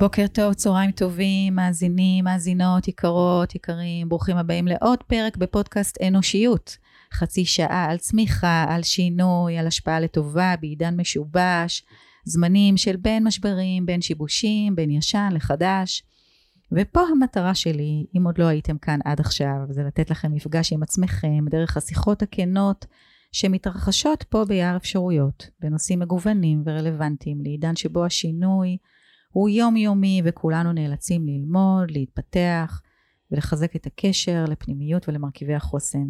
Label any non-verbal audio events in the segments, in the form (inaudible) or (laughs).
בוקר טוב, צהריים טובים, מאזינים, מאזינות, יקרות, יקרים, ברוכים הבאים לעוד פרק בפודקאסט אנושיות. חצי שעה על צמיחה, על שינוי, על השפעה לטובה בעידן משובש, זמנים של בין משברים, בין שיבושים, בין ישן לחדש. ופה המטרה שלי, אם עוד לא הייתם כאן עד עכשיו, זה לתת לכם מפגש עם עצמכם דרך השיחות הכנות שמתרחשות פה ביער אפשרויות, בנושאים מגוונים ורלוונטיים לעידן שבו השינוי הוא יומיומי וכולנו נאלצים ללמוד, להתפתח ולחזק את הקשר לפנימיות ולמרכיבי החוסן.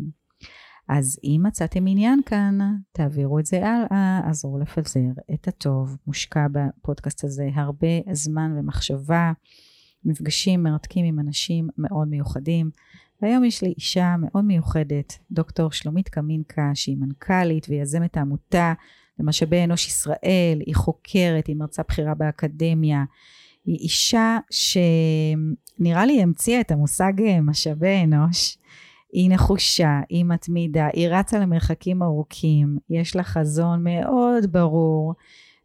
אז אם מצאתם עניין כאן, תעבירו את זה הלאה, עזרו לפזר את הטוב. מושקע בפודקאסט הזה הרבה זמן ומחשבה, מפגשים מרתקים עם אנשים מאוד מיוחדים. והיום יש לי אישה מאוד מיוחדת, דוקטור שלומית קמינקה, שהיא מנכ"לית ויזמת העמותה למשאבי אנוש ישראל, היא חוקרת, היא מרצה בכירה באקדמיה. היא אישה שנראה לי המציאה את המושג משאבי אנוש. היא נחושה, היא מתמידה, היא רצה למרחקים ארוכים, יש לה חזון מאוד ברור,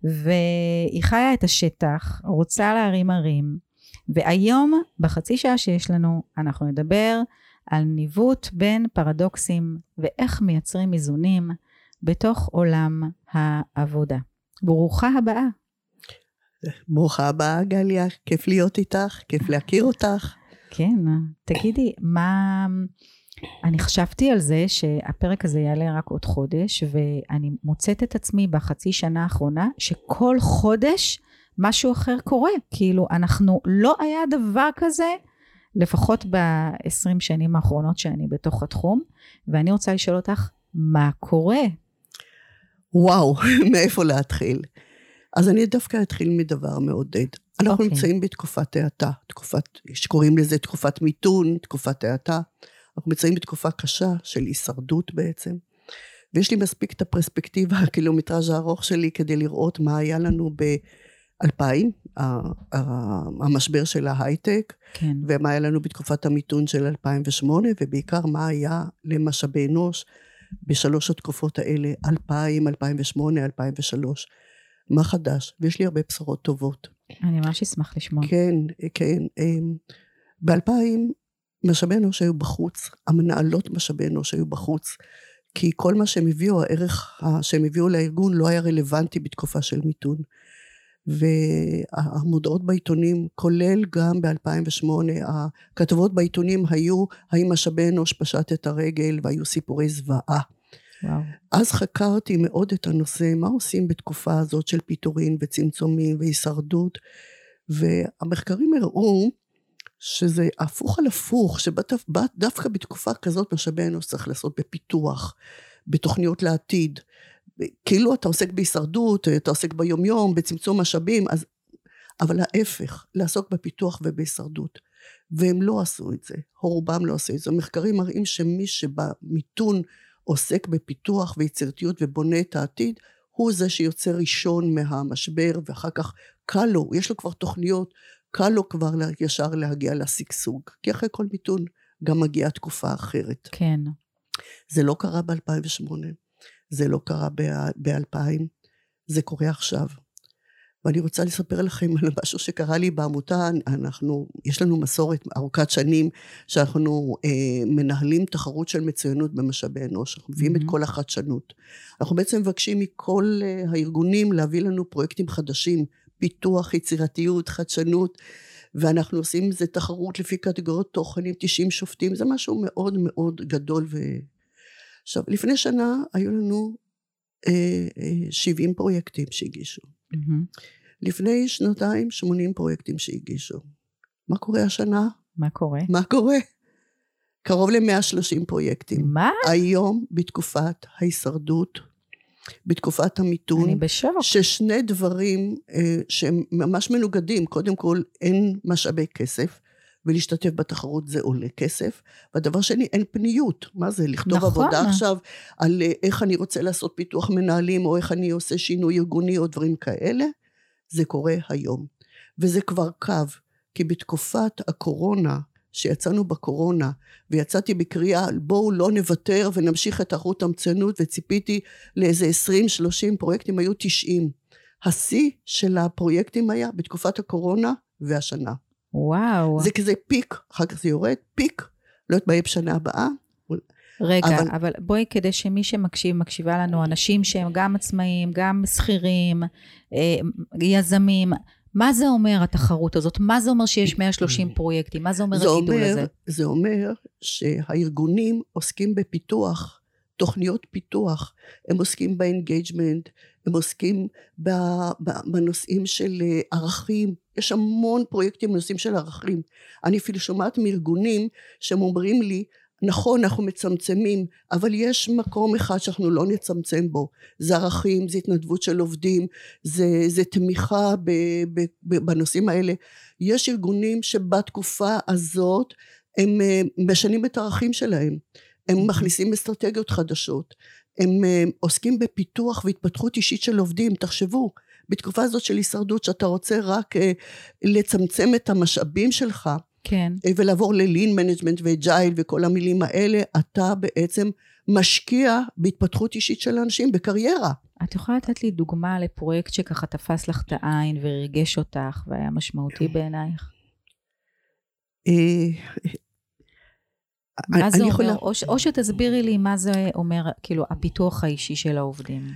והיא חיה את השטח, רוצה להרים ערים. והיום, בחצי שעה שיש לנו, אנחנו נדבר על ניווט בין פרדוקסים ואיך מייצרים איזונים בתוך עולם העבודה. ברוכה הבאה. ברוכה הבאה, גליה, כיף להיות איתך, כיף להכיר אותך. כן, תגידי, מה... אני חשבתי על זה שהפרק הזה יעלה רק עוד חודש, ואני מוצאת את עצמי בחצי שנה האחרונה, שכל חודש משהו אחר קורה. כאילו, אנחנו, לא היה דבר כזה, לפחות ב-20 שנים האחרונות שאני בתוך התחום, ואני רוצה לשאול אותך, מה קורה? וואו, (laughs) מאיפה להתחיל? אז אני דווקא אתחיל מדבר מעודד. אנחנו okay. אוקיי. נמצאים בתקופת האטה, תקופת, שקוראים לזה תקופת מיתון, תקופת האטה. אנחנו נמצאים בתקופה קשה של הישרדות בעצם. ויש לי מספיק את הפרספקטיבה, (laughs) הקילומטראז' הארוך שלי, כדי לראות מה היה לנו ב-2000, המשבר של ההייטק, כן. ומה היה לנו בתקופת המיתון של 2008, ובעיקר מה היה למשאבי אנוש בשלוש התקופות האלה, 2000, 2008, 2003. מה חדש? ויש לי הרבה בשורות טובות. אני ממש אשמח לשמוע. כן, כן. אמ, ב-2000 משאבי אנוש היו בחוץ, המנהלות משאבי אנוש היו בחוץ, כי כל מה שהם הביאו, הערך שהם הביאו לארגון לא היה רלוונטי בתקופה של מיתון. והמודעות בעיתונים, כולל גם ב-2008, הכתבות בעיתונים היו האם משאבי אנוש פשט את הרגל והיו סיפורי זוועה. וואו. אז חקרתי מאוד את הנושא, מה עושים בתקופה הזאת של פיטורין וצמצומים והישרדות, והמחקרים הראו שזה הפוך על הפוך, שדווקא בתקופה כזאת משאבי אנוש צריך לעשות בפיתוח, בתוכניות לעתיד. כאילו אתה עוסק בהישרדות, אתה עוסק ביומיום, בצמצום משאבים, אז... אבל ההפך, לעסוק בפיתוח ובהישרדות. והם לא עשו את זה, או רובם לא עשו את זה. המחקרים מראים שמי שבמיתון עוסק בפיתוח ויצירתיות ובונה את העתיד, הוא זה שיוצא ראשון מהמשבר, ואחר כך קל לו, יש לו כבר תוכניות, קל לו כבר ישר להגיע לשגשוג. כי אחרי כל מיתון גם מגיעה תקופה אחרת. כן. זה לא קרה ב-2008. זה לא קרה ב-2000, זה קורה עכשיו. ואני רוצה לספר לכם על משהו שקרה לי בעמותה, אנחנו, יש לנו מסורת ארוכת שנים שאנחנו אה, מנהלים תחרות של מצוינות במשאבי אנוש, אנחנו מביאים mm-hmm. את כל החדשנות. אנחנו בעצם מבקשים מכל אה, הארגונים להביא לנו פרויקטים חדשים, פיתוח, יצירתיות, חדשנות, ואנחנו עושים איזה תחרות לפי קטגוריות תוכנים, 90 שופטים, זה משהו מאוד מאוד גדול ו... עכשיו, לפני שנה היו לנו אה, אה, 70 פרויקטים שהגישו. Mm-hmm. לפני שנתיים 80 פרויקטים שהגישו. מה קורה השנה? מה קורה? מה קורה? קרוב ל-130 פרויקטים. מה? היום, בתקופת ההישרדות, בתקופת המיתון. אני בשוק. ששני דברים אה, שהם ממש מנוגדים. קודם כל, אין משאבי כסף. ולהשתתף בתחרות זה עולה כסף. והדבר שני, אין פניות. מה זה, לכתוב נכון. עבודה עכשיו על אה, איך אני רוצה לעשות פיתוח מנהלים, או איך אני עושה שינוי ארגוני, או דברים כאלה? זה קורה היום. וזה כבר קו, כי בתקופת הקורונה, שיצאנו בקורונה, ויצאתי בקריאה, בואו לא נוותר ונמשיך את תחרות המצוינות, וציפיתי לאיזה 20-30 פרויקטים, היו 90. השיא של הפרויקטים היה בתקופת הקורונה והשנה. וואו. זה כזה פיק, אחר כך זה יורד, פיק, לא יודעת מה יהיה בשנה הבאה. רגע, אבל... אבל בואי, כדי שמי שמקשיב, מקשיבה לנו, אנשים שהם גם עצמאים, גם שכירים, אה, יזמים, מה זה אומר התחרות הזאת? מה זה אומר שיש 130 פרויקטים? מה זה אומר זה הגידול אומר, הזה? זה אומר שהארגונים עוסקים בפיתוח, תוכניות פיתוח, הם עוסקים ב engagement, הם עוסקים בנושאים של אה, ערכים, יש המון פרויקטים בנושאים של ערכים. אני אפילו שומעת מארגונים שהם אומרים לי, נכון אנחנו מצמצמים אבל יש מקום אחד שאנחנו לא נצמצם בו. זה ערכים זה התנדבות של עובדים זה, זה תמיכה ב, ב, ב, בנושאים האלה. יש ארגונים שבתקופה הזאת הם אה, משנים את הערכים שלהם הם. מכניסים אסטרטגיות חדשות הם אה, עוסקים בפיתוח והתפתחות אישית של עובדים תחשבו בתקופה הזאת של הישרדות שאתה רוצה רק אה, לצמצם את המשאבים שלך כן. אה, ולעבור ל lean management ו agile וכל המילים האלה, אתה בעצם משקיע בהתפתחות אישית של אנשים, בקריירה. את יכולה לתת לי דוגמה לפרויקט שככה תפס לך את העין וריגש אותך והיה משמעותי בעינייך? אה, מה זה אומר? יכולה... או, או שתסבירי לי מה זה אומר, כאילו, הפיתוח האישי של העובדים.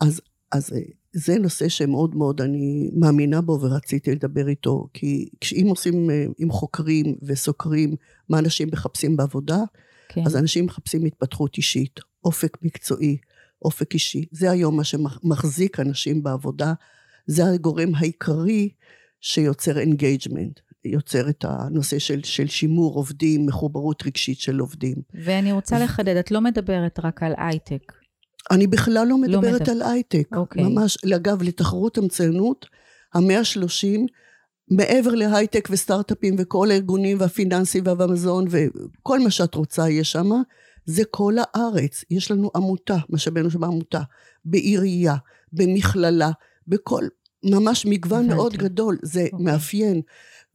אז, אז אה, זה נושא שמאוד מאוד אני מאמינה בו ורציתי לדבר איתו, כי אם עושים, אה, עם חוקרים וסוקרים מה אנשים מחפשים בעבודה, כן. אז אנשים מחפשים התפתחות אישית, אופק מקצועי, אופק אישי. זה היום מה שמחזיק אנשים בעבודה, זה הגורם העיקרי שיוצר engagement, יוצר את הנושא של, של שימור עובדים, מחוברות רגשית של עובדים. ואני רוצה לחדד, את לא מדברת רק על הייטק. אני בכלל לא מדברת לא מדבר. על הייטק. אוקיי. ממש, אגב, לתחרות המצוינות, המאה שלושים, מעבר להייטק וסטארט-אפים וכל הארגונים והפיננסים והמזון וכל מה שאת רוצה יש שם, זה כל הארץ. יש לנו עמותה, משאבי אנוש בעמותה, בעירייה, במכללה, בכל, ממש מגוון. מאוד גדול, זה okay. אוקיי. מאפיין.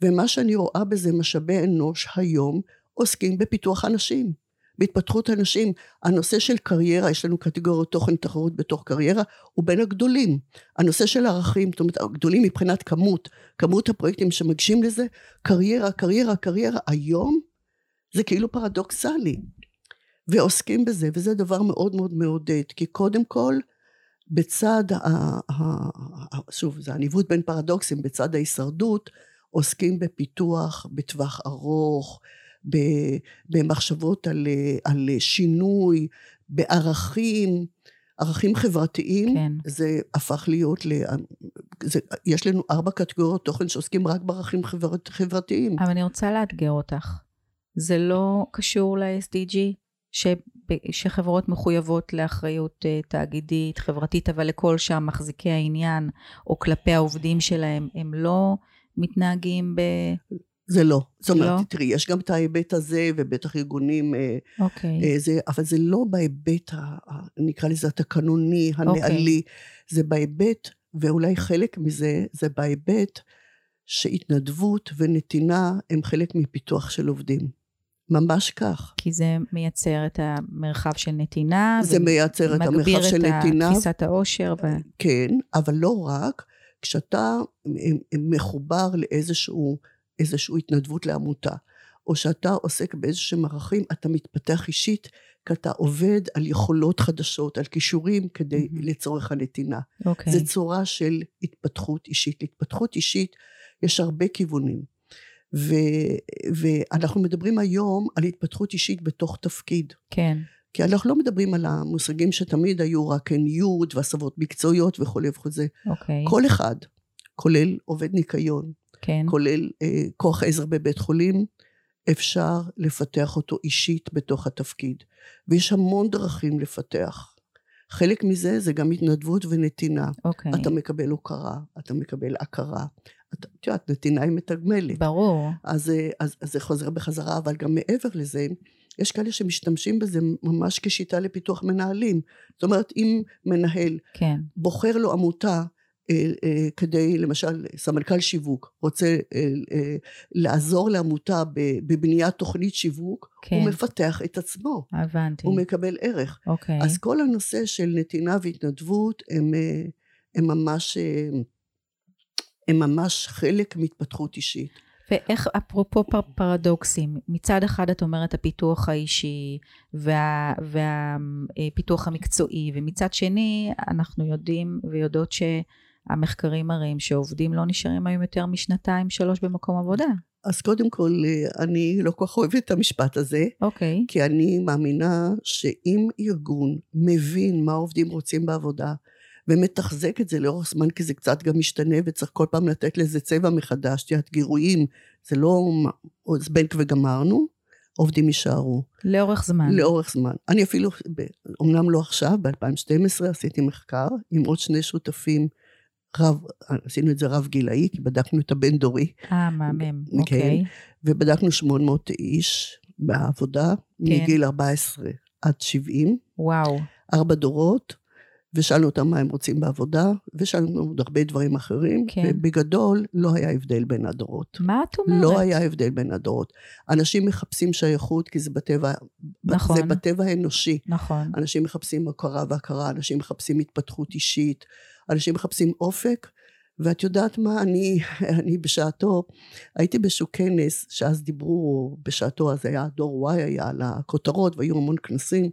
ומה שאני רואה בזה משאבי אנוש היום, עוסקים בפיתוח אנשים. בהתפתחות אנשים. הנושא של קריירה, יש לנו קטגוריות תוכן תחרות בתוך קריירה, הוא בין הגדולים. הנושא של ערכים, זאת אומרת, הגדולים מבחינת כמות, כמות הפרויקטים שמגשים לזה, קריירה, קריירה, קריירה, היום זה כאילו פרדוקסלי. ועוסקים בזה, וזה דבר מאוד מאוד מעודד, כי קודם כל, בצד, ה, שוב, זה הניווט בין פרדוקסים, בצד ההישרדות, עוסקים בפיתוח בטווח ארוך, במחשבות על, על שינוי, בערכים, ערכים חברתיים, כן. זה הפך להיות, ל... זה, יש לנו ארבע קטגוריות תוכן שעוסקים רק בערכים חבר, חברתיים. אבל אני רוצה לאתגר אותך. זה לא קשור ל-SDG, ש... שחברות מחויבות לאחריות uh, תאגידית, חברתית, אבל לכל שם מחזיקי העניין, או כלפי העובדים שלהם, הם לא מתנהגים ב... זה לא. זאת אומרת, לא? תראי, יש גם את ההיבט הזה, ובטח ארגונים, אה, אוקיי. אה, זה, אבל זה לא בהיבט, ה, ה, נקרא לזה התקנוני, הנהלי, אוקיי. זה בהיבט, ואולי חלק מזה, זה בהיבט שהתנדבות ונתינה הם חלק מפיתוח של עובדים. ממש כך. כי זה מייצר את המרחב של נתינה. זה מייצר את המרחב של נתינה. מגביר את תפיסת העושר. ו... כן, אבל לא רק. כשאתה מחובר לאיזשהו איזושהי התנדבות לעמותה, או שאתה עוסק באיזשהם ערכים, אתה מתפתח אישית, כי אתה עובד על יכולות חדשות, על כישורים כדי mm-hmm. לצורך הנתינה. Okay. אוקיי. זה צורה של התפתחות אישית. להתפתחות אישית יש הרבה כיוונים. ו, ואנחנו מדברים היום על התפתחות אישית בתוך תפקיד. כן. כי אנחנו לא מדברים על המושגים שתמיד היו רק ניוד והסבות מקצועיות וכולי וכולי. אוקיי. כל אחד, כולל עובד ניקיון, כן. כולל אה, כוח עזר בבית חולים, אפשר לפתח אותו אישית בתוך התפקיד. ויש המון דרכים לפתח. חלק מזה זה גם התנדבות ונתינה. אוקיי. אתה מקבל הוקרה, אתה מקבל הכרה. את יודעת, נתינה היא מתגמלת. ברור. אז, אה, אז, אז זה חוזר בחזרה, אבל גם מעבר לזה, יש כאלה שמשתמשים בזה ממש כשיטה לפיתוח מנהלים. זאת אומרת, אם מנהל כן. בוחר לו עמותה אה, אה, כדי, למשל, סמנכ"ל שיווק רוצה לעזור לעמותה בבניית תוכנית שיווק, כן. הוא מפתח את עצמו. הבנתי. הוא מקבל ערך. אוקיי. אז כל הנושא של נתינה והתנדבות הם, הם ממש... הם ממש חלק מהתפתחות אישית. ואיך, אפרופו פר, פרדוקסים, מצד אחד את אומרת הפיתוח האישי והפיתוח וה, וה, המקצועי, ומצד שני אנחנו יודעים ויודעות שהמחקרים מראים שעובדים לא נשארים היום יותר משנתיים שלוש במקום עבודה. אז קודם כל, אני לא כל כך אוהבת את המשפט הזה. אוקיי. Okay. כי אני מאמינה שאם ארגון מבין מה העובדים רוצים בעבודה, ומתחזק את זה לאורך זמן, כי זה קצת גם משתנה, וצריך כל פעם לתת לזה צבע מחדש, תיאת גירויים, זה לא זבנק וגמרנו, עובדים יישארו. לאורך זמן. לאורך זמן. אני אפילו, אמנם לא עכשיו, ב-2012 עשיתי מחקר עם עוד שני שותפים, רב, עשינו את זה רב גילאי, כי בדקנו את הבן דורי. אה, מהמם, (laughs) כן, אוקיי. ובדקנו 800 איש בעבודה, כן. מגיל 14 עד 70. וואו. ארבע דורות, ושאלנו אותם מה הם רוצים בעבודה, ושאלנו עוד הרבה דברים אחרים, כן. ובגדול לא היה הבדל בין הדורות. מה את אומרת? לא היה הבדל בין הדורות. אנשים מחפשים שייכות כי זה בטבע, נכון. זה בטבע האנושי. נכון. אנשים מחפשים הכרה והכרה, אנשים מחפשים התפתחות אישית, אנשים מחפשים אופק, ואת יודעת מה, אני, (laughs) אני בשעתו, הייתי באיזשהו כנס, שאז דיברו, בשעתו אז היה דור Y היה על הכותרות, והיו המון כנסים,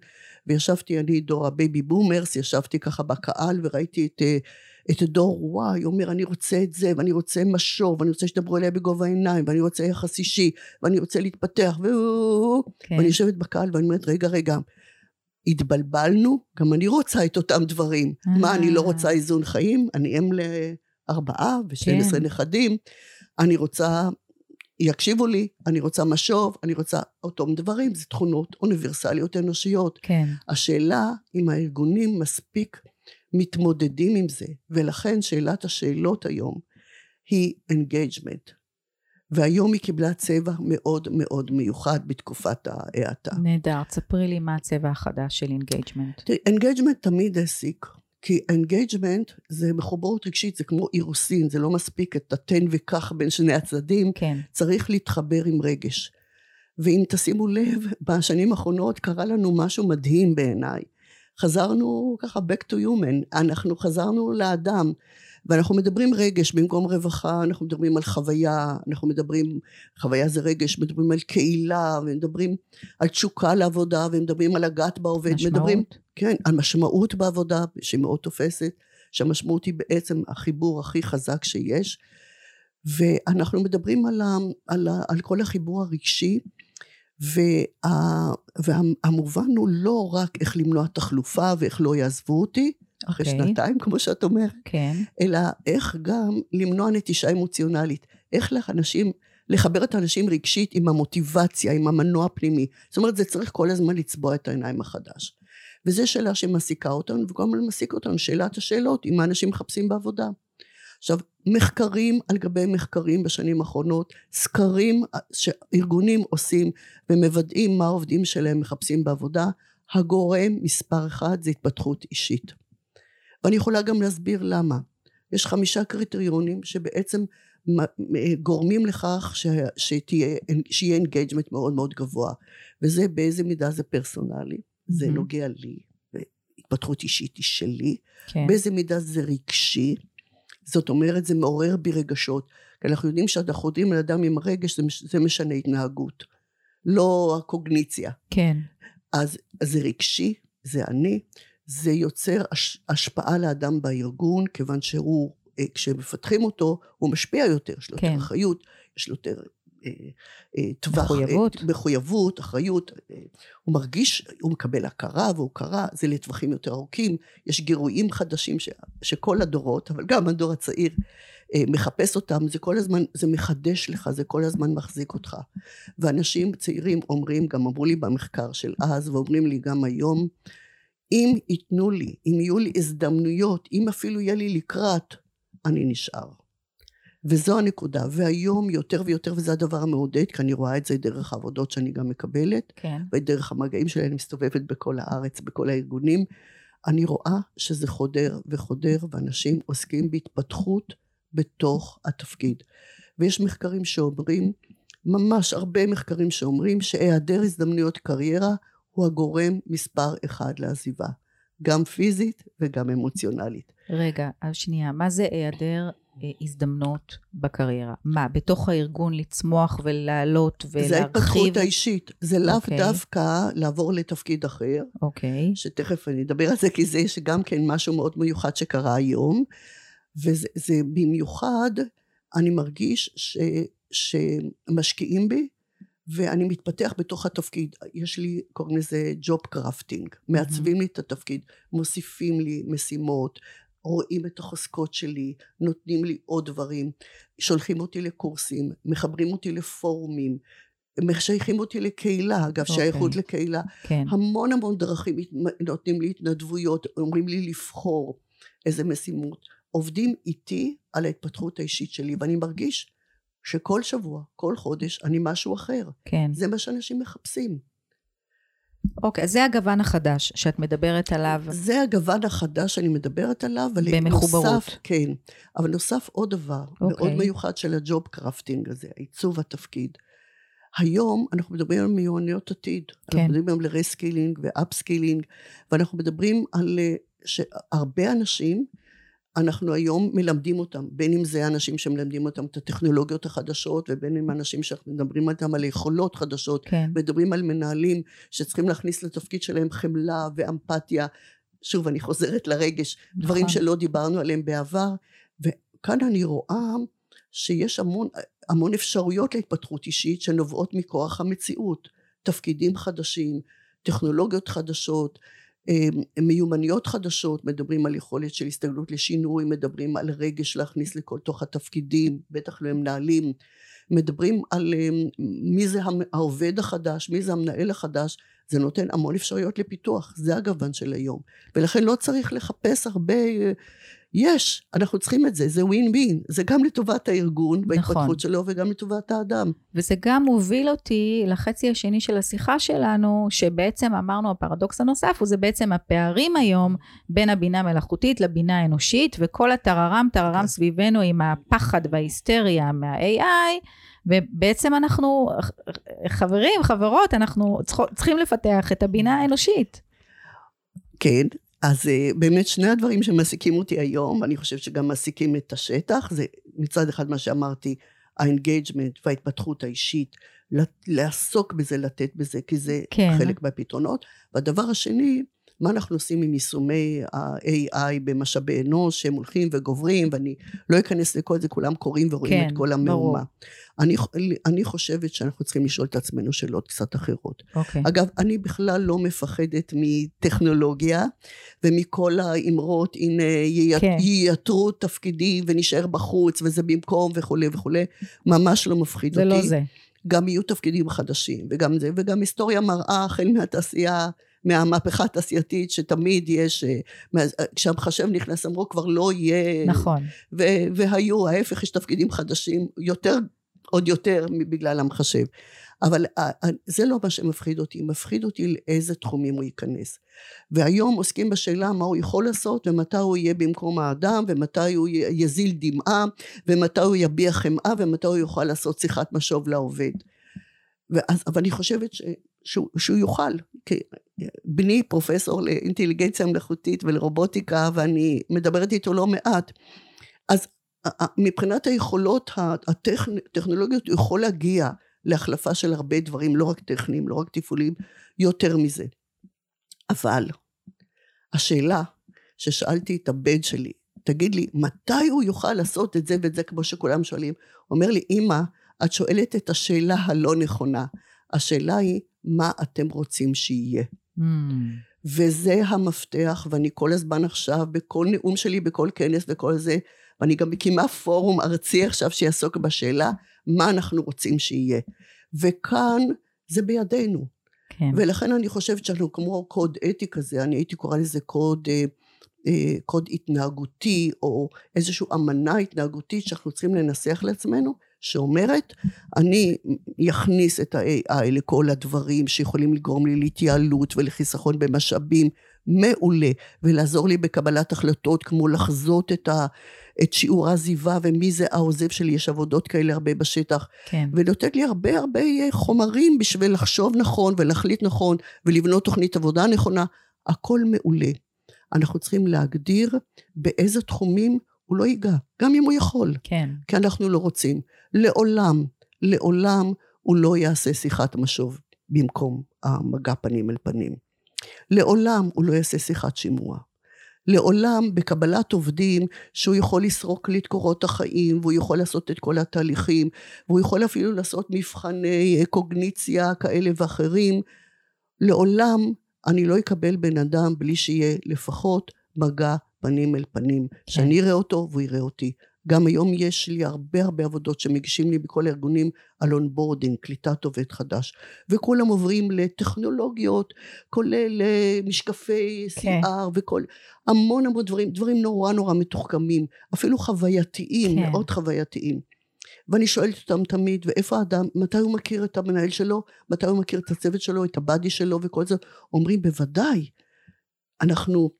וישבתי אני, דור ה baby boomers, ישבתי ככה בקהל וראיתי את, אה, את דור Y, אומר אני רוצה את זה, ואני רוצה משוב, ואני רוצה שתדברו אליי בגובה העיניים, ואני רוצה יחס אישי, ואני רוצה להתפתח, ו... כן. ואני יושבת בקהל ואני אומרת, רגע, רגע, התבלבלנו, גם אני רוצה את אותם דברים. מה, אני לא רוצה איזון חיים? אני אם לארבעה ושתים עשרה כן. נכדים. אני רוצה יקשיבו לי, אני רוצה משוב, אני רוצה אותם דברים, זה תכונות אוניברסליות אנושיות. כן. השאלה אם הארגונים מספיק מתמודדים עם זה, ולכן שאלת השאלות היום היא engagement. והיום היא קיבלה צבע מאוד מאוד מיוחד בתקופת ההאטה. נהדר, תספרי לי מה הצבע החדש של engagement. Engagement תמיד העסיק. כי engagement זה מחוברות רגשית, זה כמו אירוסין, זה לא מספיק את התן וקח בין שני הצדדים, כן. צריך להתחבר עם רגש. ואם תשימו לב, בשנים האחרונות קרה לנו משהו מדהים בעיניי. חזרנו ככה back to human, אנחנו חזרנו לאדם. ואנחנו מדברים רגש במקום רווחה, אנחנו מדברים על חוויה, אנחנו מדברים, חוויה זה רגש, מדברים על קהילה, ומדברים על תשוקה לעבודה, ומדברים על הגת בעובד, משמעות. מדברים, כן, על משמעות בעבודה, שהיא מאוד תופסת, שהמשמעות היא בעצם החיבור הכי חזק שיש, ואנחנו מדברים על, ה, על, ה, על כל החיבור הרגשי, וה, והמובן הוא לא רק איך למנוע תחלופה ואיך לא יעזבו אותי, אחרי okay. אוקיי. שנתיים, כמו שאת אומרת, כן. אלא איך גם למנוע נטישה אמוציונלית, איך לאנשים, לחבר את האנשים רגשית עם המוטיבציה, עם המנוע הפנימי. זאת אומרת, זה צריך כל הזמן לצבוע את העיניים מחדש. וזו שאלה שמעסיקה אותנו, הזמן מעסיק אותנו, שאלת השאלות, אם האנשים מחפשים בעבודה. עכשיו, מחקרים על גבי מחקרים בשנים האחרונות, סקרים שארגונים עושים ומוודאים מה העובדים שלהם מחפשים בעבודה, הגורם מספר אחד זה התפתחות אישית. ואני יכולה גם להסביר למה. יש חמישה קריטריונים שבעצם גורמים לכך ש, שתהיה, שיהיה engagement מאוד מאוד גבוה וזה באיזה מידה זה פרסונלי, mm-hmm. זה נוגע לי, התפתחות אישית היא שלי, כן. באיזה מידה זה רגשי, זאת אומרת זה מעורר בי רגשות, כי אנחנו יודעים שאנחנו יודעים על אדם עם רגש זה, זה משנה התנהגות, לא הקוגניציה. כן. אז זה רגשי, זה אני, זה יוצר השפעה לאדם בארגון, כיוון שהוא, אה, כשמפתחים אותו, הוא משפיע יותר, יש לו כן. יותר אחריות, יש לו יותר אה, אה, טווח, מחויבות. מחויבות, אחריות, הוא מרגיש, הוא מקבל הכרה והוקרה, זה לטווחים יותר ארוכים, יש גירויים חדשים ש, שכל הדורות, אבל גם הדור הצעיר מחפש אותם, זה כל הזמן, זה מחדש לך, זה כל הזמן מחזיק אותך. ואנשים צעירים אומרים, גם אמרו לי במחקר של אז, ואומרים לי גם היום, אם ייתנו לי, אם יהיו לי הזדמנויות, אם אפילו יהיה לי לקראת, אני נשאר. וזו הנקודה. והיום יותר ויותר, וזה הדבר המעודד, כי אני רואה את זה דרך העבודות שאני גם מקבלת, כן. ודרך המגעים שלי, אני מסתובבת בכל הארץ, בכל הארגונים, אני רואה שזה חודר וחודר, ואנשים עוסקים בהתפתחות בתוך התפקיד. ויש מחקרים שאומרים, ממש הרבה מחקרים שאומרים שהיעדר הזדמנויות קריירה הוא הגורם מספר אחד לעזיבה, גם פיזית וגם אמוציונלית. רגע, אז שנייה, מה זה היעדר הזדמנות בקריירה? מה, בתוך הארגון לצמוח ולעלות ולהרחיב? זה ההתפתחות האישית. זה לאו okay. אוקיי. דווקא לעבור לתפקיד אחר. אוקיי. Okay. שתכף אני אדבר על זה, כי זה גם כן משהו מאוד מיוחד שקרה היום. וזה במיוחד, אני מרגיש ש, שמשקיעים בי, ואני מתפתח בתוך התפקיד. יש לי, קוראים לזה ג'וב קרפטינג. מעצבים לי את התפקיד, מוסיפים לי משימות, רואים את החוזקות שלי, נותנים לי עוד דברים, שולחים אותי לקורסים, מחברים אותי לפורומים, משייכים אותי לקהילה, אגב, okay. אוקיי. שייכות לקהילה. כן. המון המון דרכים נותנים לי התנדבויות, אומרים לי לבחור איזה משימות. עובדים איתי על ההתפתחות האישית שלי, ואני מרגיש שכל שבוע, כל חודש, אני משהו אחר. כן. זה מה שאנשים מחפשים. אוקיי, אז זה הגוון החדש שאת מדברת עליו. זה הגוון החדש שאני מדברת עליו, אבל במחוברות. נוסף, כן, אבל נוסף עוד דבר אוקיי. מאוד מיוחד של הג'וב קרפטינג הזה, עיצוב התפקיד. היום אנחנו מדברים על מיומנויות עתיד. כן. אנחנו מדברים על reskilling ו upskilling, ואנחנו מדברים על אה, שהרבה אנשים אנחנו היום מלמדים אותם, בין אם זה אנשים שמלמדים אותם את הטכנולוגיות החדשות ובין אם אנשים שאנחנו מדברים איתם על יכולות חדשות, כן. מדברים על מנהלים שצריכים להכניס לתפקיד שלהם חמלה ואמפתיה, שוב אני חוזרת לרגש, נכון. דברים שלא דיברנו עליהם בעבר, וכאן אני רואה שיש המון, המון אפשרויות להתפתחות אישית שנובעות מכוח המציאות, תפקידים חדשים, טכנולוגיות חדשות, מיומנויות חדשות, מדברים על יכולת של הסתגלות לשינוי, מדברים על רגש להכניס לכל תוך התפקידים, בטח לא מנהלים, מדברים על מי זה העובד החדש, מי זה המנהל החדש, זה נותן המון אפשרויות לפיתוח, זה הגוון של היום. ולכן לא צריך לחפש הרבה יש, אנחנו צריכים את זה, זה ווין ווין, זה גם לטובת הארגון בהתפתחות נכון. שלו וגם לטובת האדם. וזה גם מוביל אותי לחצי השני של השיחה שלנו, שבעצם אמרנו הפרדוקס הנוסף, הוא זה בעצם הפערים היום בין הבינה המלאכותית לבינה האנושית, וכל הטררם טררם. סביבנו עם הפחד וההיסטריה מה-AI, ובעצם אנחנו, חברים, חברות, אנחנו צריכים לפתח את הבינה האנושית. כן, אז אה, באמת שני הדברים שמעסיקים אותי היום, אני חושבת שגם מעסיקים את השטח, זה מצד אחד מה שאמרתי, ה engagement וההתפתחות האישית, לעסוק בזה, לתת בזה, כי זה כן. חלק מהפתרונות. והדבר השני, מה אנחנו עושים עם יישומי ה-AI במשאבי אנוש, שהם הולכים וגוברים, ואני לא אכנס לכל זה, כולם קוראים ורואים כן, את כל המהומה. אני, אני חושבת שאנחנו צריכים לשאול את עצמנו שאלות קצת אחרות. Okay. אוקיי. אגב, אני בכלל לא מפחדת מטכנולוגיה, ומכל האמרות, הנה, כן. ייתרו תפקידים ונשאר בחוץ, וזה במקום וכולי וכולי, ממש לא מפחיד זה אותי. זה לא זה. גם יהיו תפקידים חדשים, וגם זה, וגם היסטוריה מראה, החל מהתעשייה, מהמהפכה התעשייתית שתמיד יש, אה, כשהמחשב נכנס אמרו כבר לא יהיה, נכון, ו- והיו, ההפך יש תפקידים חדשים יותר, עוד יותר בגלל המחשב, אבל אה, אה, זה לא מה שמפחיד אותי, מפחיד אותי לאיזה תחומים הוא ייכנס. והיום עוסקים בשאלה מה הוא יכול לעשות ומתי הוא יהיה במקום האדם ומתי הוא יזיל דמעה ומתי הוא יביע חמאה ומתי הוא יוכל לעשות שיחת משוב לעובד. ואז, אבל אני חושבת ש, שהוא, שהוא יוכל, כי בני פרופסור לאינטליגנציה מלאכותית ולרובוטיקה ואני מדברת איתו לא מעט אז מבחינת היכולות הטכנולוגיות הוא יכול להגיע להחלפה של הרבה דברים לא רק טכניים לא רק תפעולים יותר מזה. אבל השאלה ששאלתי את הבן שלי תגיד לי מתי הוא יוכל לעשות את זה ואת זה? כמו שכולם שואלים. הוא אומר לי אמא את שואלת את השאלה הלא נכונה. השאלה היא מה אתם רוצים שיהיה Mm. וזה המפתח, ואני כל הזמן עכשיו, בכל נאום שלי, בכל כנס וכל זה, ואני גם מקימה פורום ארצי עכשיו שיעסוק בשאלה, מה אנחנו רוצים שיהיה. וכאן זה בידינו. כן. ולכן אני חושבת שאנחנו כמו קוד אתי כזה, אני הייתי קוראה לזה קוד, אה, אה, קוד התנהגותי, או איזושהי אמנה התנהגותית שאנחנו צריכים לנסח לעצמנו, שאומרת אני אכניס את ה-AI לכל הדברים שיכולים לגרום לי להתייעלות ולחיסכון במשאבים מעולה ולעזור לי בקבלת החלטות כמו לחזות את, ה, את שיעור העזיבה ומי זה העוזב שלי יש עבודות כאלה הרבה בשטח. כן. ונותנת לי הרבה הרבה חומרים בשביל לחשוב נכון ולהחליט נכון ולבנות תוכנית עבודה נכונה. הכל מעולה. אנחנו צריכים להגדיר באיזה תחומים הוא לא ייגע, גם אם הוא יכול. כן. כי אנחנו לא רוצים. לעולם, לעולם הוא לא יעשה שיחת משוב במקום המגע פנים אל פנים. לעולם הוא לא יעשה שיחת שימוע. לעולם בקבלת עובדים שהוא יכול לסרוק לי את קורות החיים והוא יכול לעשות את כל התהליכים והוא יכול אפילו לעשות מבחני קוגניציה כאלה ואחרים לעולם אני לא אקבל בן אדם בלי שיהיה לפחות מגע פנים אל פנים, כן. שאני אראה אותו והוא יראה אותי. גם היום יש לי הרבה הרבה עבודות שמגישים לי בכל הארגונים על onboarding, קליטת עובד חדש. וכולם עוברים לטכנולוגיות, כולל אה, משקפי כן. CR וכל, המון המון דברים, דברים נורא נורא מתוחכמים, אפילו חווייתיים, כן. מאוד חווייתיים. ואני שואלת אותם תמיד, ואיפה האדם, מתי הוא מכיר את המנהל שלו, מתי הוא מכיר את הצוות שלו, את הבאדי שלו וכל זה, אומרים בוודאי, אנחנו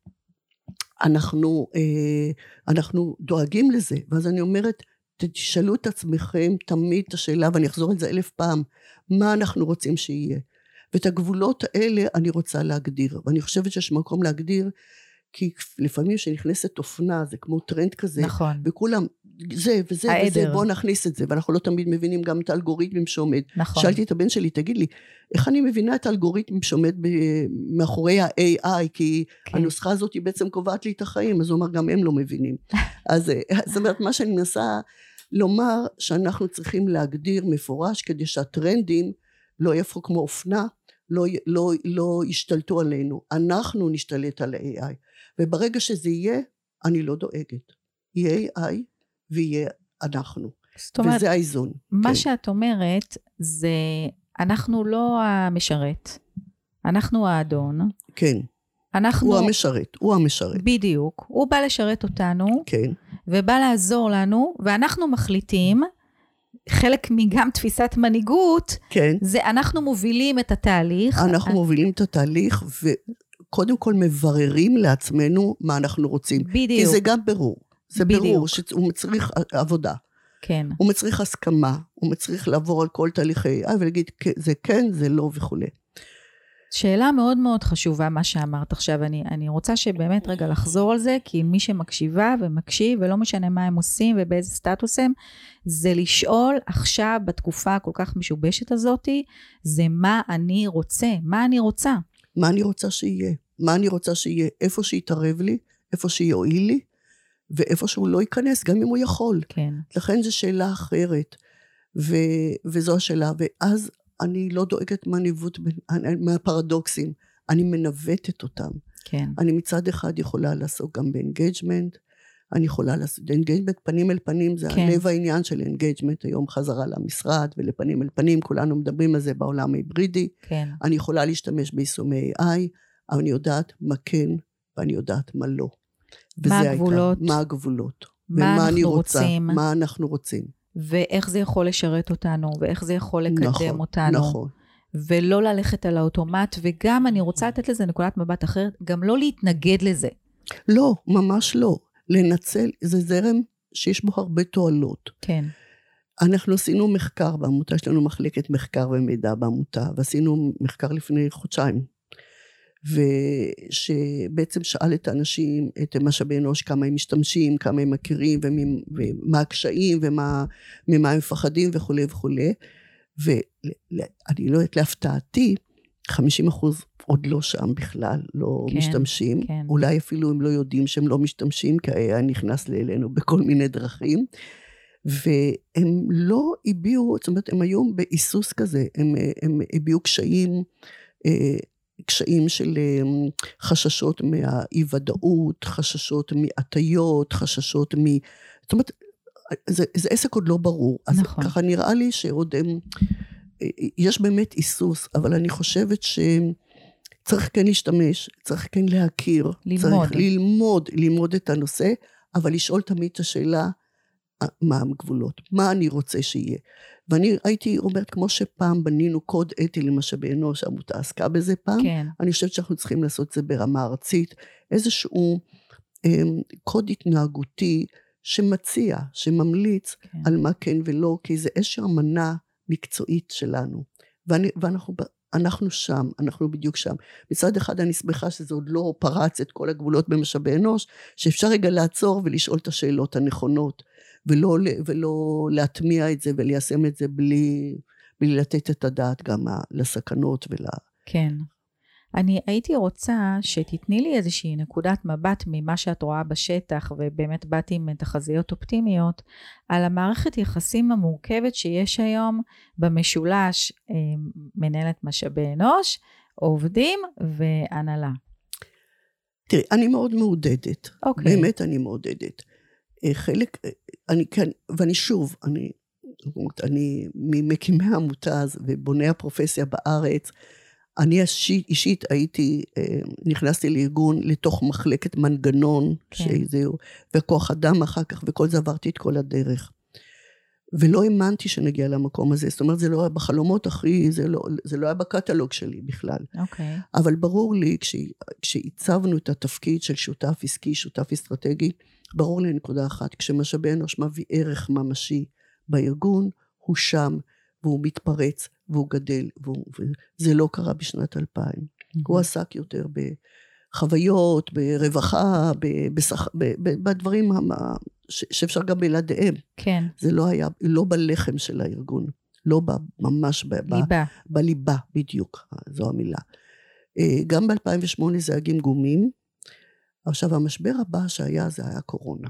אנחנו, אה, אנחנו דואגים לזה. ואז אני אומרת, תשאלו את עצמכם תמיד את השאלה, ואני אחזור על זה אלף פעם, מה אנחנו רוצים שיהיה? ואת הגבולות האלה אני רוצה להגדיר, ואני חושבת שיש מקום להגדיר, כי לפעמים כשנכנסת אופנה זה כמו טרנד כזה, נכון. וכולם זה וזה העדר. וזה, בוא נכניס את זה, ואנחנו לא תמיד מבינים גם את האלגוריתמים שעומד. נכון. שאלתי את הבן שלי, תגיד לי, איך אני מבינה את האלגוריתם שעומד מאחורי ה-AI, כי כן. הנוסחה הזאת היא בעצם קובעת לי את החיים, אז הוא אמר, גם הם לא מבינים. (laughs) אז זאת אומרת, מה שאני מנסה לומר, שאנחנו צריכים להגדיר מפורש, כדי שהטרנדים לא יהפכו כמו אופנה, לא, לא, לא ישתלטו עלינו. אנחנו נשתלט על ה-AI. וברגע שזה יהיה, אני לא דואגת. יהיה AI ויהיה אנחנו. זאת אומרת, וזה האיזון. מה כן. שאת אומרת זה, אנחנו לא המשרת, אנחנו האדון. כן. אנחנו... הוא המשרת, הוא המשרת. בדיוק. הוא בא לשרת אותנו. כן. ובא לעזור לנו, ואנחנו מחליטים, חלק מגם תפיסת מנהיגות, כן. זה אנחנו מובילים את התהליך. אנחנו מובילים את התהליך, וקודם כל מבררים לעצמנו מה אנחנו רוצים. בדיוק. כי זה גם ברור. זה בדיוק. ברור שהוא מצריך עבודה. כן. הוא מצריך הסכמה, הוא מצריך לעבור על כל תהליכי AI ולהגיד זה כן, זה לא וכולי. שאלה מאוד מאוד חשובה מה שאמרת עכשיו, אני, אני רוצה שבאמת רגע לחזור על זה, כי מי שמקשיבה ומקשיב, ולא משנה מה הם עושים ובאיזה סטטוס הם, זה לשאול עכשיו בתקופה הכל כך משובשת הזאתי, זה מה אני רוצה, מה אני רוצה. מה אני רוצה שיהיה, מה אני רוצה שיהיה, איפה שיתערב לי, איפה שיועיל לי, ואיפה שהוא לא ייכנס, גם אם הוא יכול. כן. לכן זו שאלה אחרת, ו, וזו השאלה. ואז אני לא דואגת מהניווט, מהפרדוקסים, אני מנווטת אותם. כן. אני מצד אחד יכולה לעסוק גם ב engagement, אני יכולה לעשות, engagement פנים אל פנים, זה כן. הלב העניין של engagement היום חזרה למשרד ולפנים אל פנים, כולנו מדברים על זה בעולם ההיברידי. כן. אני יכולה להשתמש ביישומי AI, אבל אני יודעת מה כן ואני יודעת מה לא. מה הגבולות? מה הגבולות. מה אנחנו אני רוצה, רוצים. מה אנחנו רוצים. ואיך זה יכול לשרת אותנו, ואיך זה יכול לקדם נכון, אותנו. נכון. ולא ללכת על האוטומט, וגם אני רוצה לתת לזה נקודת מבט אחרת, גם לא להתנגד לזה. לא, ממש לא. לנצל, זה זרם שיש בו הרבה תועלות. כן. אנחנו עשינו מחקר בעמותה, יש לנו מחלקת מחקר ומידע בעמותה, ועשינו מחקר לפני חודשיים, ושבעצם שאל את האנשים, את משאבי אנוש, כמה הם משתמשים, כמה הם מכירים, ומה הקשיים, ומה ממה הם מפחדים וכולי וכולי. ואני לא יודעת, להפתעתי, 50 אחוז עוד לא שם בכלל, לא כן, משתמשים. כן. אולי אפילו הם לא יודעים שהם לא משתמשים, כי היה נכנס אלינו בכל מיני דרכים. והם לא הביעו, זאת אומרת, הם היו בהיסוס כזה, הם, הם הביעו קשיים אה, קשיים של אמ, חששות מהאי ודאות, חששות מהטיות, חששות מ... זאת אומרת, זה, זה עסק עוד לא ברור. אז נכון. ככה נראה לי שעוד הם... יש באמת היסוס, אבל אני חושבת שצריך כן להשתמש, צריך כן להכיר. ללמוד. צריך ללמוד, ללמוד את הנושא, אבל לשאול תמיד את השאלה, מה הגבולות, מה אני רוצה שיהיה. ואני הייתי אומרת, כמו שפעם בנינו קוד אתי למשאבי אנוש, העמותה עסקה בזה פעם, כן. אני חושבת שאנחנו צריכים לעשות את זה ברמה ארצית, איזשהו אה, קוד התנהגותי שמציע, שממליץ כן. על מה כן ולא, כי זה איזושהי אמנה מקצועית שלנו. ואני, ואנחנו אנחנו שם, אנחנו בדיוק שם. מצד אחד אני שמחה שזה עוד לא פרץ את כל הגבולות במשאבי אנוש, שאפשר רגע לעצור ולשאול את השאלות הנכונות, ולא, ולא להטמיע את זה וליישם את זה בלי, בלי לתת את הדעת גם לסכנות ול... כן. אני הייתי רוצה שתתני לי איזושהי נקודת מבט ממה שאת רואה בשטח, ובאמת באתי עם תחזיות אופטימיות, על המערכת יחסים המורכבת שיש היום במשולש אה, מנהלת משאבי אנוש, עובדים והנהלה. תראי, אני מאוד מעודדת. אוקיי. באמת אני מעודדת. אה, חלק, אה, אני כן, ואני שוב, אני, אני ממקימי העמותה ובוני הפרופסיה בארץ, אני אישית, אישית הייתי, אה, נכנסתי לארגון לתוך מחלקת מנגנון, כן. שזהו, וכוח אדם אחר כך, וכל זה עברתי את כל הדרך. ולא האמנתי שנגיע למקום הזה, זאת אומרת, זה לא היה בחלומות הכי, זה לא, זה לא היה בקטלוג שלי בכלל. אוקיי. Okay. אבל ברור לי, כשהצבנו את התפקיד של שותף עסקי, שותף אסטרטגי, ברור לי נקודה אחת, כשמשאבי אנוש מביא ערך ממשי בארגון, הוא שם, והוא מתפרץ, והוא גדל, וזה לא קרה בשנת 2000. Mm-hmm. הוא עסק יותר בחוויות, ברווחה, בשח, בדברים שאפשר גם בלעדיהם. כן. זה לא היה, לא בלחם של הארגון, לא ממש ב, ליבה. ב, בליבה, בדיוק, זו המילה. אה, גם ב-2008 זה היה גמגומים. עכשיו, המשבר הבא שהיה, זה היה קורונה.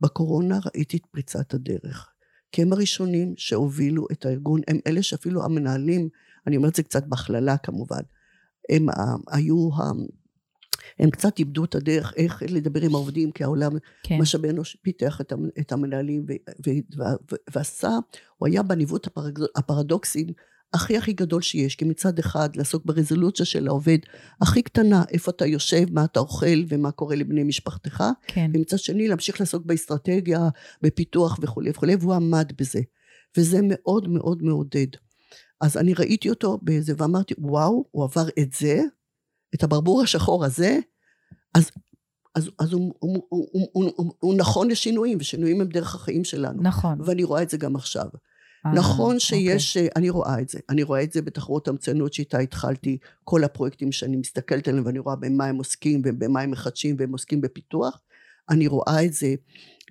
בקורונה ראיתי את פריצת הדרך. כי הם הראשונים שהובילו את הארגון, הם אלה שאפילו המנהלים, אני אומרת זה קצת בהכללה כמובן, הם היו, הם קצת איבדו את הדרך איך לדבר עם העובדים, כי העולם כן. משאבי אנוש פיתח את המנהלים ועשה, הוא היה בניווט הפרדוקסים הכי הכי גדול שיש, כי מצד אחד לעסוק ברזולוציה של העובד הכי קטנה, איפה אתה יושב, מה אתה אוכל ומה קורה לבני משפחתך, כן. ומצד שני להמשיך לעסוק באסטרטגיה, בפיתוח וכולי וכולי, והוא עמד בזה. וזה מאוד מאוד מעודד. אז אני ראיתי אותו בזה ואמרתי, וואו, הוא עבר את זה, את הברבור השחור הזה, אז אז, אז הוא, הוא, הוא, הוא, הוא, הוא, הוא נכון לשינויים, ושינויים הם דרך החיים שלנו. נכון. ואני רואה את זה גם עכשיו. אה, נכון שיש, אוקיי. אני רואה את זה, אני רואה את זה בתחרות המצוינות שאיתה התחלתי, כל הפרויקטים שאני מסתכלת עליהם ואני רואה במה הם עוסקים ובמה הם מחדשים והם עוסקים בפיתוח, אני רואה את זה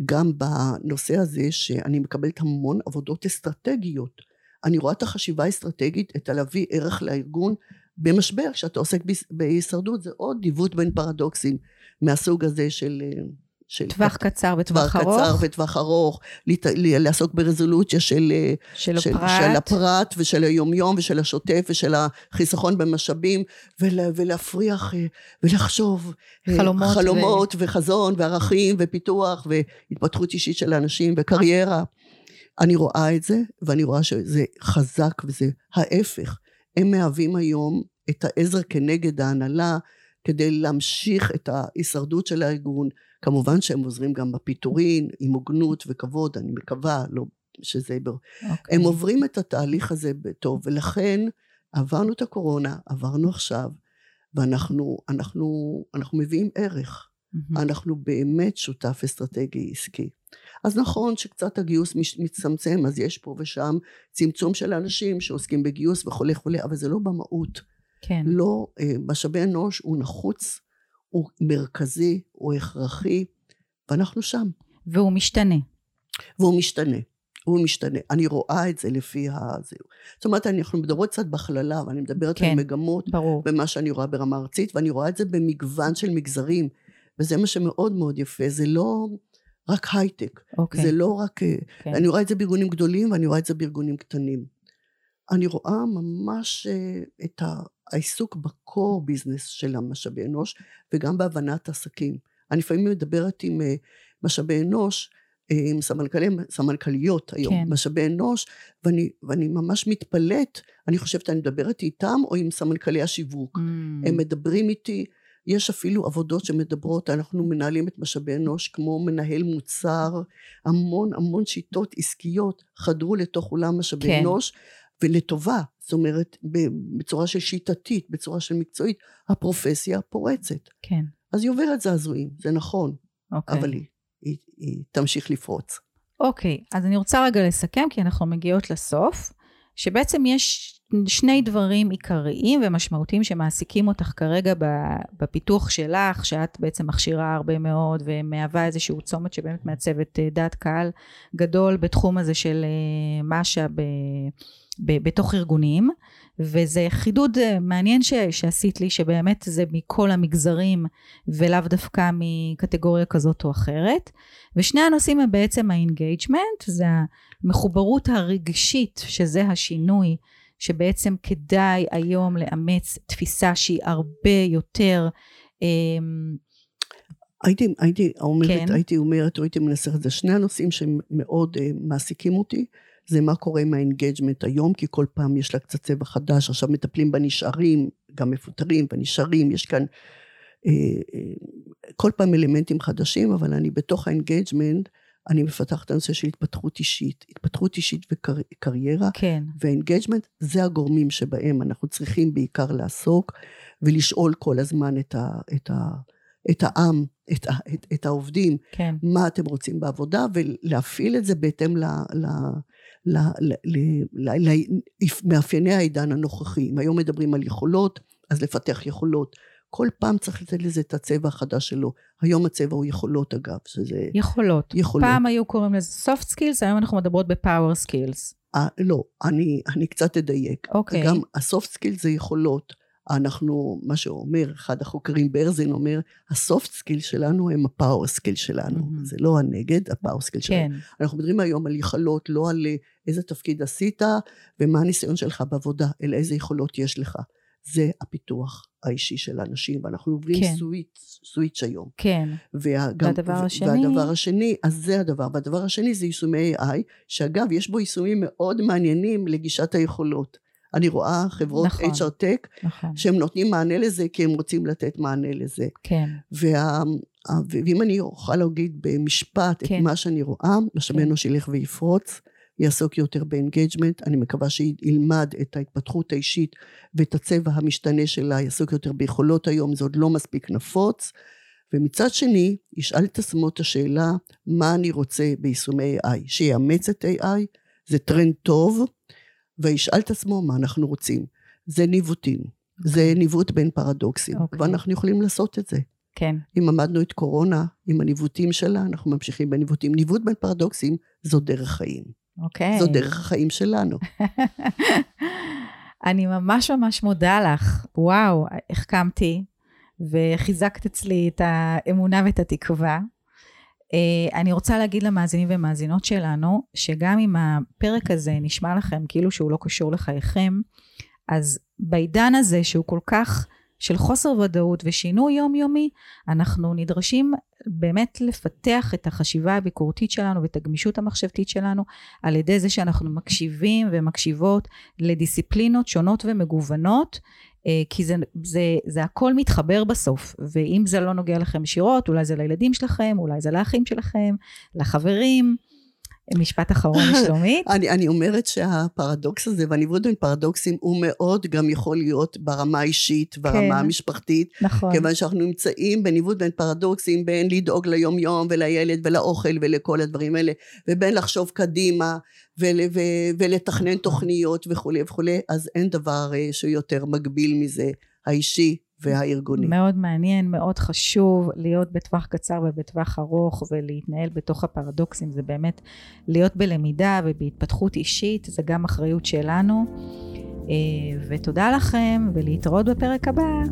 גם בנושא הזה שאני מקבלת המון עבודות אסטרטגיות. אני רואה את החשיבה האסטרטגית, את הלהביא ערך לארגון במשבר, כשאתה עוסק בהישרדות, זה עוד דיווט בין פרדוקסים מהסוג הזה של של... טווח קצר וטווח ארוך. טווח קצר וטווח ארוך, לעסוק ברזולוציה של, של, של, הפרט. של הפרט ושל היומיום ושל השוטף ושל החיסכון במשאבים, ולה, ולהפריח ולחשוב אה, חלומות, חלומות ו... וחזון וערכים ופיתוח והתפתחות אישית של האנשים וקריירה. אני רואה את זה, ואני רואה שזה חזק וזה ההפך. הם מהווים היום את העזר כנגד ההנהלה כדי להמשיך את ההישרדות של הארגון, כמובן שהם עוזרים גם בפיטורין, עם הוגנות וכבוד, אני מקווה, לא שזה... Okay. אוקיי. הם עוברים את התהליך הזה בטוב, ולכן עברנו את הקורונה, עברנו עכשיו, ואנחנו אנחנו, אנחנו מביאים ערך. Mm-hmm. אנחנו באמת שותף אסטרטגי עסקי. אז נכון שקצת הגיוס מצטמצם, אז יש פה ושם צמצום של אנשים שעוסקים בגיוס וכולי וכולי, אבל זה לא במהות. כן. לא, אה, משאבי אנוש הוא נחוץ הוא מרכזי, הוא הכרחי, ואנחנו שם. והוא משתנה. והוא משתנה. הוא משתנה. אני רואה את זה לפי ה... זאת אומרת, אנחנו מדברות קצת בהכללה, ואני מדברת כן, על מגמות, ברור. במה שאני רואה ברמה ארצית, ואני רואה את זה במגוון של מגזרים, וזה מה שמאוד מאוד יפה, זה לא רק הייטק, אוקיי. זה לא רק... כן. אני רואה את זה בארגונים גדולים, ואני רואה את זה בארגונים קטנים. אני רואה ממש אה, את העיסוק בקור ביזנס של המשאבי אנוש וגם בהבנת עסקים. אני לפעמים מדברת עם אה, משאבי אנוש, אה, עם סמנכלים, סמנכליות היום, כן. משאבי אנוש, ואני, ואני ממש מתפלאת, אני חושבת אני מדברת איתם או עם סמנכלי השיווק. Mm. הם מדברים איתי, יש אפילו עבודות שמדברות, אנחנו מנהלים את משאבי אנוש כמו מנהל מוצר, המון המון שיטות עסקיות חדרו לתוך עולם משאבי כן. אנוש, ולטובה, זאת אומרת, בצורה של שיטתית, בצורה של מקצועית, הפרופסיה פורצת. כן. אז היא עוברת זעזועים, זה נכון, אוקיי. אבל היא, היא, היא תמשיך לפרוץ. אוקיי, אז אני רוצה רגע לסכם, כי אנחנו מגיעות לסוף, שבעצם יש שני דברים עיקריים ומשמעותיים שמעסיקים אותך כרגע בפיתוח שלך, שאת בעצם מכשירה הרבה מאוד ומהווה איזשהו צומת שבאמת מעצבת אה, דעת קהל גדול בתחום הזה של אה, משה ב, ב, בתוך ארגונים. וזה חידוד אה, מעניין ש, שעשית לי, שבאמת זה מכל המגזרים ולאו דווקא מקטגוריה כזאת או אחרת. ושני הנושאים הם בעצם ה engagement, זה המחוברות הרגשית, שזה השינוי, שבעצם כדאי היום לאמץ תפיסה שהיא הרבה יותר... אמ, הייתי, הייתי אומרת, כן. הייתי אומרת, או הייתי מנסחת את זה, שני הנושאים שמאוד uh, מעסיקים אותי. זה מה קורה עם ה engagement היום, כי כל פעם יש לה קצת צבע חדש, עכשיו מטפלים בנשארים, גם מפוטרים, בנשארים, יש כאן אה, אה, כל פעם אלמנטים חדשים, אבל אני בתוך ה engagement, אני מפתחת את הנושא של התפתחות אישית, התפתחות אישית וקריירה, כן. וה engagement זה הגורמים שבהם אנחנו צריכים בעיקר לעסוק, ולשאול כל הזמן את, ה, את, ה, את העם, את, ה, את, את העובדים, כן. מה אתם רוצים בעבודה, ולהפעיל את זה בהתאם ל... ל למאפייני העידן הנוכחי. אם היום מדברים על יכולות, אז לפתח יכולות. כל פעם צריך לתת לזה את הצבע החדש שלו. היום הצבע הוא יכולות אגב, שזה... יכולות. יכולות. פעם היו קוראים לזה soft skills, היום אנחנו מדברות ב-power skills. אה, לא, אני, אני קצת אדייק. אוקיי. גם ה-soft skills זה יכולות. אנחנו, מה שאומר, אחד החוקרים ברזין אומר, ה soft skill שלנו הם ה power skill שלנו. Mm-hmm. זה לא הנגד, ה power skill שלנו. כן. אנחנו מדברים היום על יכולות, לא על אה, איזה תפקיד עשית ומה הניסיון שלך בעבודה, אלא איזה יכולות יש לך. זה הפיתוח האישי של האנשים, ואנחנו עוברים כן. סוויץ', סוויץ' היום. כן. וגם, והדבר השני? והדבר השני, אז זה הדבר. והדבר השני זה יישומי AI, שאגב, יש בו יישומים מאוד מעניינים לגישת היכולות. אני רואה חברות נכון, HR Tech, נכון. שהם נותנים מענה לזה כי הם רוצים לתת מענה לזה. כן. וה, ואם אני אוכל להגיד במשפט כן. את מה שאני רואה, משאבי כן. אנוש ילך ויפרוץ, יעסוק יותר ב engagement, אני מקווה שילמד את ההתפתחות האישית ואת הצבע המשתנה שלה, יעסוק יותר ביכולות היום, זה עוד לא מספיק נפוץ. ומצד שני, ישאל את עצמו את השאלה, מה אני רוצה ביישומי AI? שיאמץ את AI, זה טרנד טוב, וישאל את עצמו מה אנחנו רוצים. זה ניווטים, okay. זה ניווט בין פרדוקסים, okay. אוקיי. ואנחנו יכולים לעשות את זה. כן. אם עמדנו את קורונה עם הניווטים שלה, אנחנו ממשיכים בניווטים. ניווט בין פרדוקסים זו דרך חיים. אוקיי. Okay. זו דרך החיים שלנו. (laughs) אני ממש ממש מודה לך. וואו, החכמתי וחיזקת אצלי את האמונה ואת התקווה. אה, אני רוצה להגיד למאזינים ומאזינות שלנו, שגם אם הפרק הזה נשמע לכם כאילו שהוא לא קשור לחייכם, אז בעידן הזה שהוא כל כך של חוסר ודאות ושינוי יומיומי, אנחנו נדרשים באמת לפתח את החשיבה הביקורתית שלנו ואת הגמישות המחשבתית שלנו על ידי זה שאנחנו מקשיבים ומקשיבות לדיסציפלינות שונות ומגוונות אה, כי זה, זה, זה הכל מתחבר בסוף, ואם זה לא נוגע לכם ישירות, אולי זה לילדים שלכם, אולי זה לאחים שלכם, לחברים. משפט אחרון, (laughs) שלומית. אני, אני אומרת שהפרדוקס הזה, והניווט בין פרדוקסים, הוא מאוד גם יכול להיות ברמה האישית, ברמה כן, המשפחתית. נכון. כיוון שאנחנו נמצאים בניווט בין פרדוקסים, בין לדאוג ליום יום ולילד ולאוכל ולכל הדברים האלה, ובין לחשוב קדימה ול, ו, ולתכנן תוכניות וכולי וכולי, אז אין דבר אה, שיותר מגביל מזה, האישי והארגוני. מאוד מעניין, מאוד חשוב להיות בטווח קצר ובטווח ארוך ולהתנהל בתוך הפרדוקסים, זה באמת להיות בלמידה ובהתפתחות אישית, זה גם אחריות שלנו. אה, ותודה לכם ולהתראות בפרק הבא.